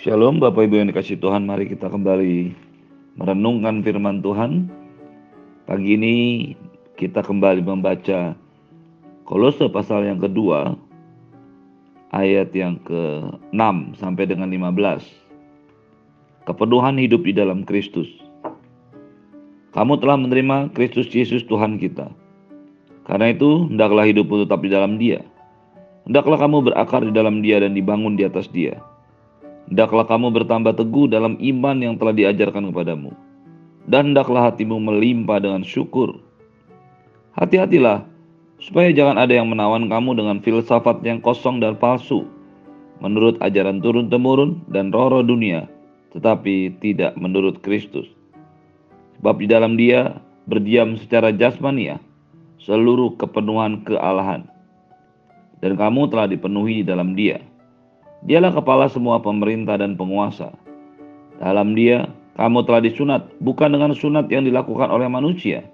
Shalom Bapak Ibu yang dikasih Tuhan, mari kita kembali merenungkan firman Tuhan. Pagi ini kita kembali membaca Kolose pasal yang kedua, ayat yang ke-6 sampai dengan 15. Kepenuhan hidup di dalam Kristus. Kamu telah menerima Kristus Yesus Tuhan kita. Karena itu, hendaklah hidupmu tetap di dalam dia. Hendaklah kamu berakar di dalam dia dan dibangun di atas dia Hendaklah kamu bertambah teguh dalam iman yang telah diajarkan kepadamu. Dan hendaklah hatimu melimpah dengan syukur. Hati-hatilah, supaya jangan ada yang menawan kamu dengan filsafat yang kosong dan palsu, menurut ajaran turun-temurun dan roh-roh dunia, tetapi tidak menurut Kristus. Sebab di dalam dia berdiam secara jasmania seluruh kepenuhan kealahan. Dan kamu telah dipenuhi di dalam dia Dialah kepala semua pemerintah dan penguasa. Dalam dia, kamu telah disunat, bukan dengan sunat yang dilakukan oleh manusia,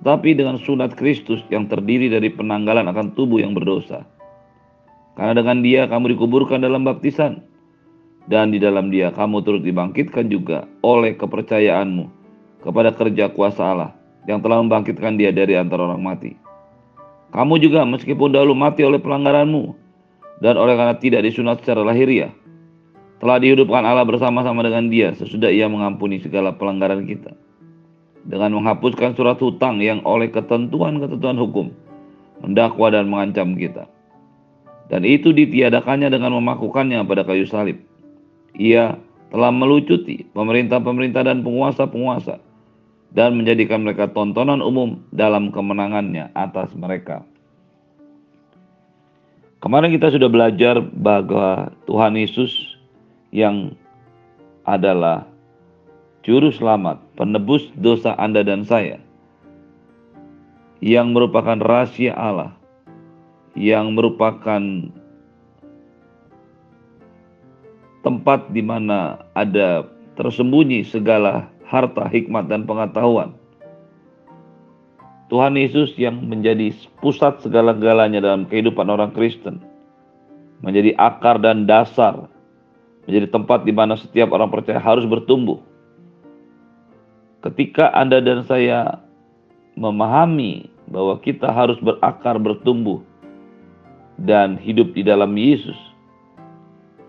tetapi dengan sunat Kristus yang terdiri dari penanggalan akan tubuh yang berdosa. Karena dengan dia kamu dikuburkan dalam baptisan, dan di dalam dia kamu turut dibangkitkan juga oleh kepercayaanmu kepada kerja kuasa Allah yang telah membangkitkan dia dari antara orang mati. Kamu juga meskipun dahulu mati oleh pelanggaranmu, dan oleh karena tidak disunat secara lahiriah, telah dihidupkan Allah bersama-sama dengan dia sesudah ia mengampuni segala pelanggaran kita. Dengan menghapuskan surat hutang yang oleh ketentuan-ketentuan hukum mendakwa dan mengancam kita. Dan itu ditiadakannya dengan memakukannya pada kayu salib. Ia telah melucuti pemerintah-pemerintah dan penguasa-penguasa dan menjadikan mereka tontonan umum dalam kemenangannya atas mereka. Kemarin kita sudah belajar bahwa Tuhan Yesus yang adalah juru selamat, penebus dosa Anda dan saya, yang merupakan rahasia Allah, yang merupakan tempat di mana ada tersembunyi segala harta, hikmat, dan pengetahuan Tuhan Yesus yang menjadi pusat segala-galanya dalam kehidupan orang Kristen, menjadi akar dan dasar, menjadi tempat di mana setiap orang percaya harus bertumbuh. Ketika Anda dan saya memahami bahwa kita harus berakar, bertumbuh, dan hidup di dalam Yesus,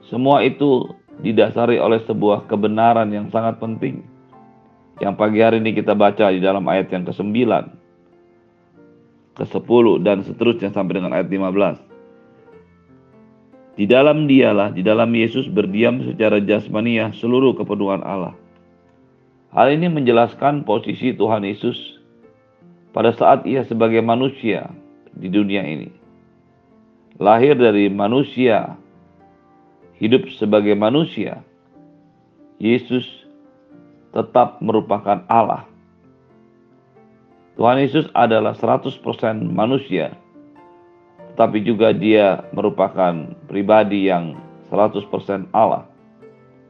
semua itu didasari oleh sebuah kebenaran yang sangat penting. Yang pagi hari ini kita baca di dalam ayat yang ke-9 ke-10 dan seterusnya sampai dengan ayat 15. Di dalam dialah, di dalam Yesus berdiam secara jasmaniah seluruh kepenuhan Allah. Hal ini menjelaskan posisi Tuhan Yesus pada saat ia sebagai manusia di dunia ini. Lahir dari manusia, hidup sebagai manusia, Yesus tetap merupakan Allah Tuhan Yesus adalah 100% manusia, tetapi juga dia merupakan pribadi yang 100% Allah.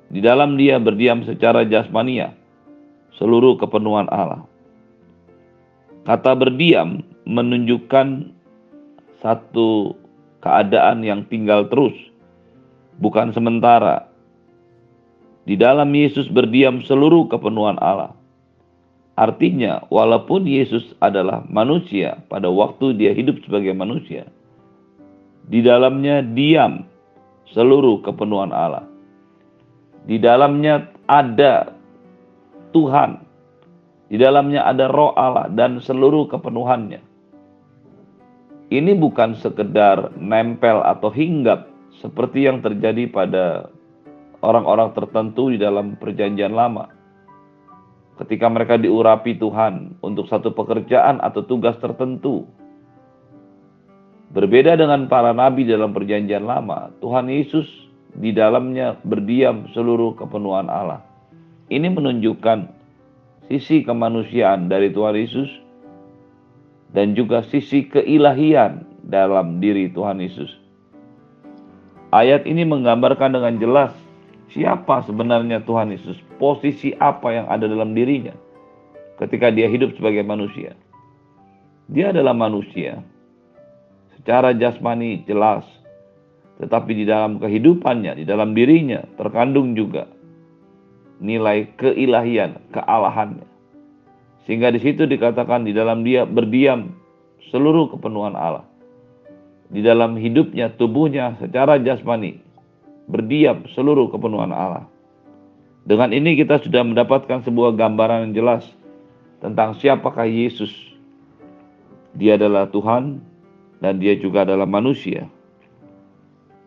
Di dalam dia berdiam secara jasmania, seluruh kepenuhan Allah. Kata berdiam menunjukkan satu keadaan yang tinggal terus, bukan sementara. Di dalam Yesus berdiam seluruh kepenuhan Allah. Artinya, walaupun Yesus adalah manusia pada waktu dia hidup sebagai manusia, di dalamnya diam seluruh kepenuhan Allah. Di dalamnya ada Tuhan. Di dalamnya ada roh Allah dan seluruh kepenuhannya. Ini bukan sekedar nempel atau hinggap seperti yang terjadi pada orang-orang tertentu di dalam perjanjian lama ketika mereka diurapi Tuhan untuk satu pekerjaan atau tugas tertentu. Berbeda dengan para nabi dalam perjanjian lama, Tuhan Yesus di dalamnya berdiam seluruh kepenuhan Allah. Ini menunjukkan sisi kemanusiaan dari Tuhan Yesus dan juga sisi keilahian dalam diri Tuhan Yesus. Ayat ini menggambarkan dengan jelas siapa sebenarnya Tuhan Yesus, posisi apa yang ada dalam dirinya ketika dia hidup sebagai manusia. Dia adalah manusia. Secara jasmani jelas tetapi di dalam kehidupannya, di dalam dirinya terkandung juga nilai keilahian, kealahannya. Sehingga di situ dikatakan di dalam dia berdiam seluruh kepenuhan Allah. Di dalam hidupnya, tubuhnya secara jasmani berdiam seluruh kepenuhan Allah. Dengan ini kita sudah mendapatkan sebuah gambaran yang jelas tentang siapakah Yesus. Dia adalah Tuhan dan dia juga adalah manusia.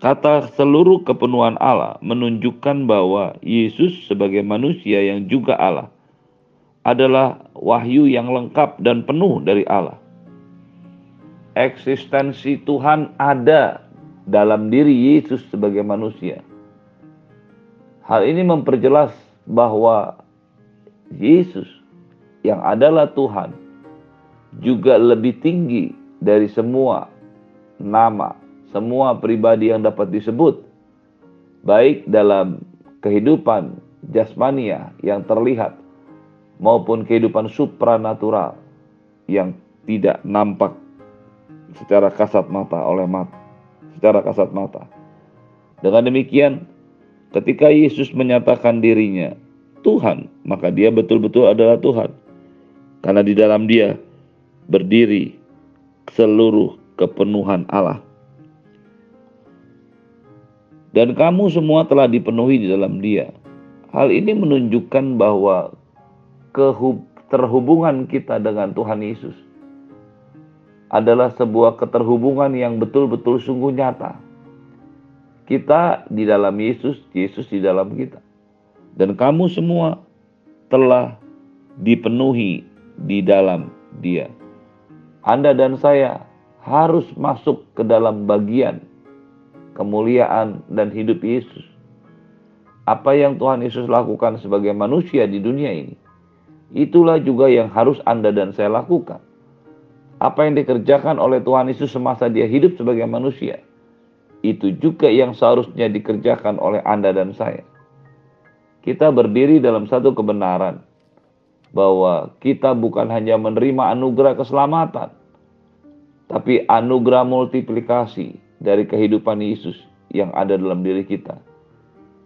Kata seluruh kepenuhan Allah menunjukkan bahwa Yesus sebagai manusia yang juga Allah adalah wahyu yang lengkap dan penuh dari Allah. Eksistensi Tuhan ada dalam diri Yesus sebagai manusia. Hal ini memperjelas bahwa Yesus yang adalah Tuhan juga lebih tinggi dari semua nama, semua pribadi yang dapat disebut, baik dalam kehidupan jasmania yang terlihat maupun kehidupan supranatural yang tidak nampak secara kasat mata oleh mata, secara kasat mata. Dengan demikian, ketika Yesus menyatakan dirinya Tuhan, maka dia betul-betul adalah Tuhan. Karena di dalam dia berdiri seluruh kepenuhan Allah. Dan kamu semua telah dipenuhi di dalam dia. Hal ini menunjukkan bahwa keterhubungan kita dengan Tuhan Yesus adalah sebuah keterhubungan yang betul-betul sungguh nyata. Kita di dalam Yesus, Yesus di dalam kita. Dan kamu semua telah dipenuhi di dalam Dia. Anda dan saya harus masuk ke dalam bagian kemuliaan dan hidup Yesus. Apa yang Tuhan Yesus lakukan sebagai manusia di dunia ini Itulah juga yang harus Anda dan saya lakukan. Apa yang dikerjakan oleh Tuhan Yesus semasa dia hidup sebagai manusia, itu juga yang seharusnya dikerjakan oleh Anda dan saya. Kita berdiri dalam satu kebenaran bahwa kita bukan hanya menerima anugerah keselamatan, tapi anugerah multiplikasi dari kehidupan Yesus yang ada dalam diri kita.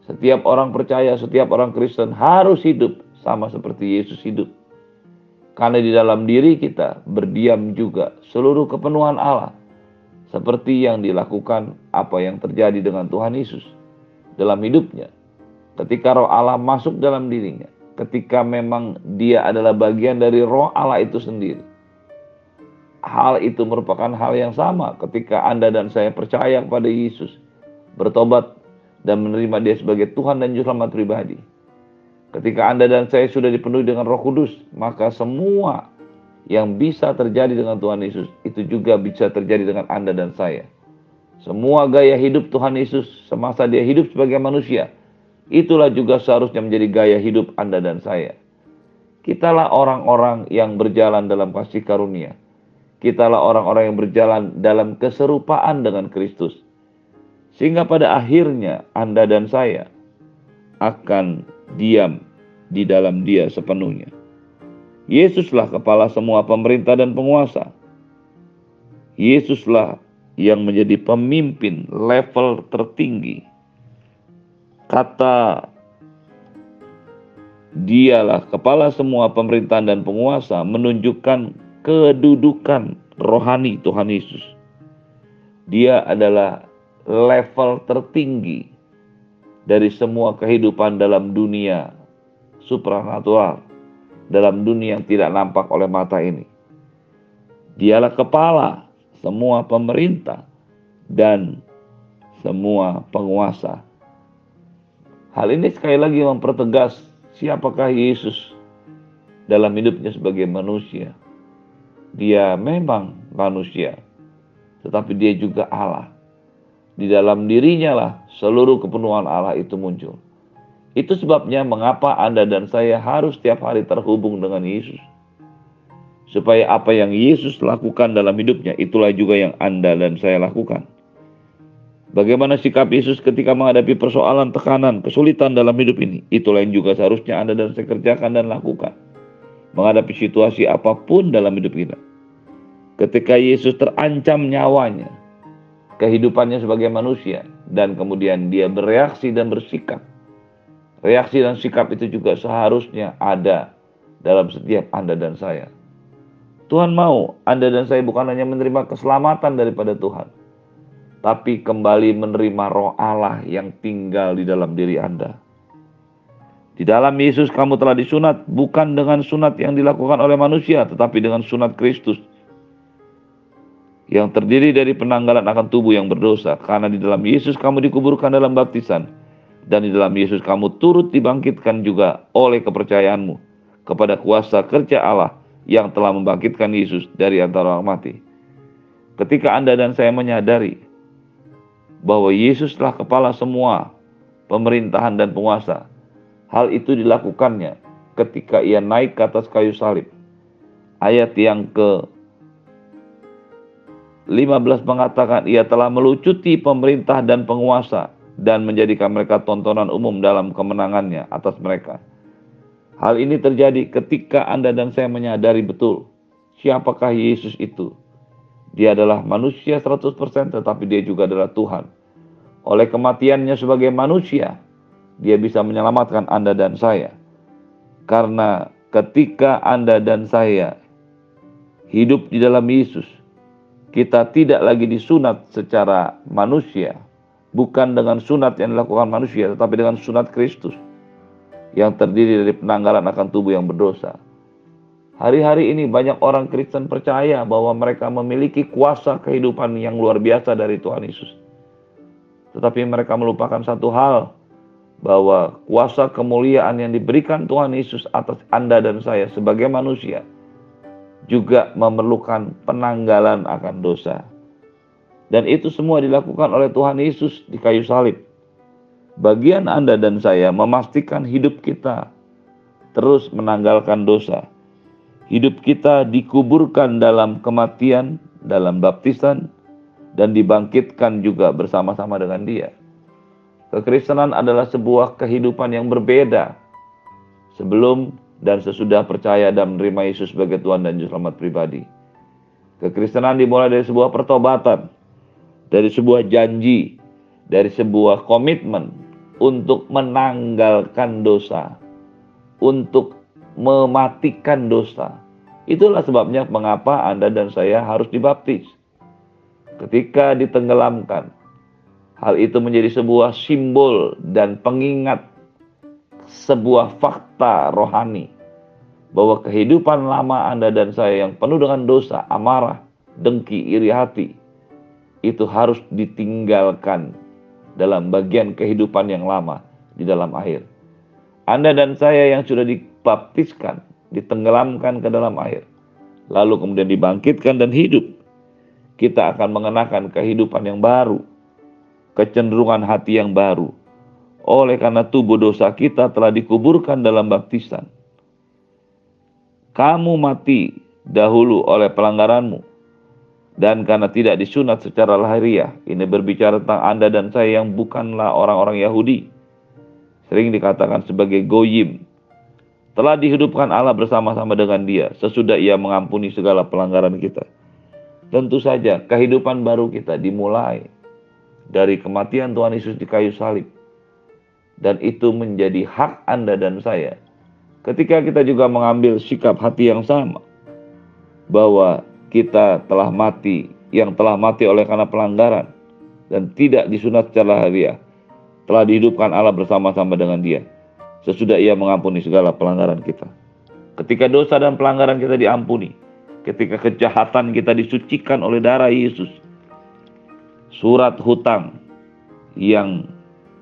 Setiap orang percaya, setiap orang Kristen harus hidup sama seperti Yesus hidup. Karena di dalam diri kita berdiam juga seluruh kepenuhan Allah. Seperti yang dilakukan apa yang terjadi dengan Tuhan Yesus dalam hidupnya. Ketika roh Allah masuk dalam dirinya. Ketika memang dia adalah bagian dari roh Allah itu sendiri. Hal itu merupakan hal yang sama ketika Anda dan saya percaya kepada Yesus. Bertobat dan menerima dia sebagai Tuhan dan Juru Selamat pribadi Ketika Anda dan saya sudah dipenuhi dengan Roh Kudus, maka semua yang bisa terjadi dengan Tuhan Yesus itu juga bisa terjadi dengan Anda dan saya. Semua gaya hidup Tuhan Yesus semasa dia hidup sebagai manusia, itulah juga seharusnya menjadi gaya hidup Anda dan saya. Kitalah orang-orang yang berjalan dalam kasih karunia. Kitalah orang-orang yang berjalan dalam keserupaan dengan Kristus. Sehingga pada akhirnya Anda dan saya akan diam di dalam dia sepenuhnya. Yesuslah kepala semua pemerintah dan penguasa. Yesuslah yang menjadi pemimpin level tertinggi. Kata dialah kepala semua pemerintahan dan penguasa menunjukkan kedudukan rohani Tuhan Yesus. Dia adalah level tertinggi dari semua kehidupan dalam dunia supranatural, dalam dunia yang tidak nampak oleh mata ini. Dialah kepala semua pemerintah dan semua penguasa. Hal ini sekali lagi mempertegas siapakah Yesus dalam hidupnya sebagai manusia. Dia memang manusia, tetapi dia juga Allah. Di dalam dirinya lah seluruh kepenuhan Allah itu muncul. Itu sebabnya mengapa Anda dan saya harus setiap hari terhubung dengan Yesus. Supaya apa yang Yesus lakukan dalam hidupnya, itulah juga yang Anda dan saya lakukan. Bagaimana sikap Yesus ketika menghadapi persoalan, tekanan, kesulitan dalam hidup ini? Itulah yang juga seharusnya Anda dan saya kerjakan dan lakukan. Menghadapi situasi apa pun dalam hidup kita. Ketika Yesus terancam nyawanya, kehidupannya sebagai manusia, dan kemudian dia bereaksi dan bersikap. Reaksi dan sikap itu juga seharusnya ada dalam setiap Anda dan saya. Tuhan mau Anda dan saya bukan hanya menerima keselamatan daripada Tuhan, tapi kembali menerima roh Allah yang tinggal di dalam diri Anda. Di dalam Yesus kamu telah disunat bukan dengan sunat yang dilakukan oleh manusia, tetapi dengan sunat Kristus yang terdiri dari penanggalan akan tubuh yang berdosa. Karena di dalam Yesus kamu dikuburkan dalam baptisan, dan di dalam Yesus kamu turut dibangkitkan juga oleh kepercayaanmu kepada kuasa kerja Allah yang telah membangkitkan Yesus dari antara orang mati. Ketika Anda dan saya menyadari bahwa Yesus telah kepala semua pemerintahan dan penguasa, hal itu dilakukannya ketika ia naik ke atas kayu salib. Ayat yang ke 15 mengatakan ia telah melucuti pemerintah dan penguasa dan menjadikan mereka tontonan umum dalam kemenangannya atas mereka. Hal ini terjadi ketika Anda dan saya menyadari betul siapakah Yesus itu. Dia adalah manusia 100% tetapi dia juga adalah Tuhan. Oleh kematiannya sebagai manusia, dia bisa menyelamatkan Anda dan saya. Karena ketika Anda dan saya hidup di dalam Yesus, kita tidak lagi disunat secara manusia, bukan dengan sunat yang dilakukan manusia, tetapi dengan sunat Kristus yang terdiri dari penanggalan akan tubuh yang berdosa. Hari-hari ini banyak orang Kristen percaya bahwa mereka memiliki kuasa kehidupan yang luar biasa dari Tuhan Yesus. Tetapi mereka melupakan satu hal, bahwa kuasa kemuliaan yang diberikan Tuhan Yesus atas Anda dan saya sebagai manusia juga memerlukan penanggalan akan dosa. Dan itu semua dilakukan oleh Tuhan Yesus di kayu salib. Bagian Anda dan saya memastikan hidup kita terus menanggalkan dosa. Hidup kita dikuburkan dalam kematian, dalam baptisan, dan dibangkitkan juga bersama-sama dengan Dia. Kekristenan adalah sebuah kehidupan yang berbeda sebelum dan sesudah percaya dan menerima Yesus sebagai Tuhan dan Juru Selamat pribadi. Kekristenan dimulai dari sebuah pertobatan, dari sebuah janji, dari sebuah komitmen untuk menanggalkan dosa, untuk mematikan dosa. Itulah sebabnya mengapa Anda dan saya harus dibaptis. Ketika ditenggelamkan, hal itu menjadi sebuah simbol dan pengingat sebuah fakta rohani bahwa kehidupan lama Anda dan saya yang penuh dengan dosa, amarah, dengki, iri hati, itu harus ditinggalkan dalam bagian kehidupan yang lama di dalam air. Anda dan saya yang sudah dibaptiskan, ditenggelamkan ke dalam air, lalu kemudian dibangkitkan dan hidup, kita akan mengenakan kehidupan yang baru, kecenderungan hati yang baru. Oleh karena tubuh dosa kita telah dikuburkan dalam baptisan. Kamu mati dahulu oleh pelanggaranmu, dan karena tidak disunat secara lahiriah. Ini berbicara tentang Anda dan saya yang bukanlah orang-orang Yahudi. Sering dikatakan sebagai goyim. Telah dihidupkan Allah bersama-sama dengan dia sesudah ia mengampuni segala pelanggaran kita. Tentu saja kehidupan baru kita dimulai dari kematian Tuhan Yesus di kayu salib. Dan itu menjadi hak Anda dan saya. Ketika kita juga mengambil sikap hati yang sama. Bahwa kita telah mati, yang telah mati oleh karena pelanggaran dan tidak disunat secara hariah, telah dihidupkan Allah bersama-sama dengan dia. Sesudah ia mengampuni segala pelanggaran kita. Ketika dosa dan pelanggaran kita diampuni, ketika kejahatan kita disucikan oleh darah Yesus, surat hutang yang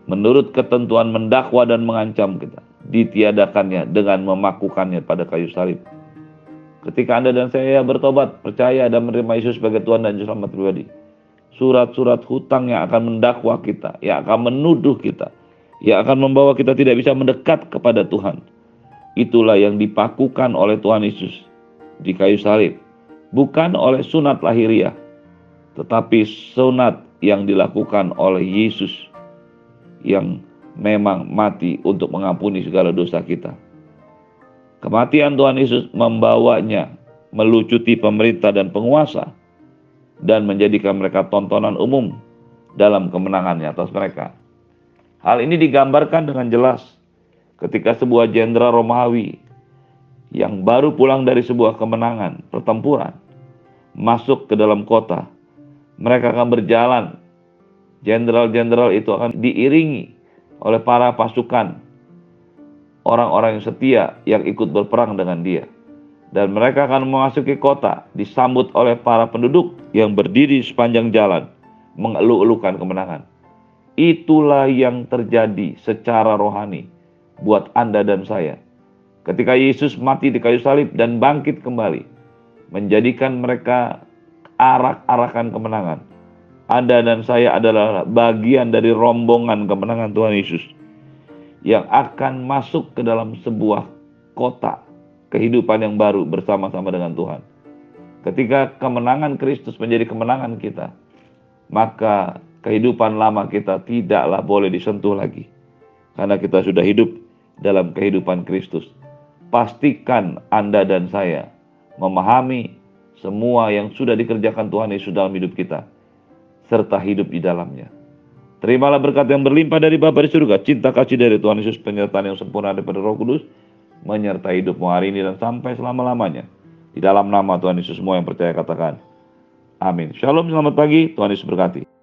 menurut ketentuan mendakwa dan mengancam kita ditiadakannya dengan memakukannya pada kayu salib. Ketika Anda dan saya bertobat, percaya dan menerima Yesus sebagai Tuhan dan Juru Selamat pribadi. Surat-surat hutang yang akan mendakwa kita, yang akan menuduh kita, yang akan membawa kita tidak bisa mendekat kepada Tuhan. Itulah yang dipakukan oleh Tuhan Yesus di kayu salib. Bukan oleh sunat lahiriah, tetapi sunat yang dilakukan oleh Yesus yang memang mati untuk mengampuni segala dosa kita. Kematian Tuhan Yesus membawanya melucuti pemerintah dan penguasa dan menjadikan mereka tontonan umum dalam kemenangannya atas mereka. Hal ini digambarkan dengan jelas ketika sebuah jenderal Romawi yang baru pulang dari sebuah kemenangan pertempuran masuk ke dalam kota. Mereka akan berjalan. Jenderal-jenderal itu akan diiringi oleh para pasukan orang-orang yang setia yang ikut berperang dengan dia. Dan mereka akan memasuki kota disambut oleh para penduduk yang berdiri sepanjang jalan mengeluh-elukan kemenangan. Itulah yang terjadi secara rohani buat Anda dan saya. Ketika Yesus mati di kayu salib dan bangkit kembali, menjadikan mereka arak-arakan kemenangan. Anda dan saya adalah bagian dari rombongan kemenangan Tuhan Yesus yang akan masuk ke dalam sebuah kota kehidupan yang baru bersama-sama dengan Tuhan. Ketika kemenangan Kristus menjadi kemenangan kita, maka kehidupan lama kita tidaklah boleh disentuh lagi. Karena kita sudah hidup dalam kehidupan Kristus. Pastikan Anda dan saya memahami semua yang sudah dikerjakan Tuhan Yesus dalam hidup kita, serta hidup di dalamnya. Terimalah berkat yang berlimpah dari Bapa di surga, cinta kasih dari Tuhan Yesus, penyertaan yang sempurna daripada Roh Kudus, menyertai hidupmu hari ini dan sampai selama-lamanya. Di dalam nama Tuhan Yesus semua yang percaya katakan. Amin. Shalom, selamat pagi. Tuhan Yesus berkati.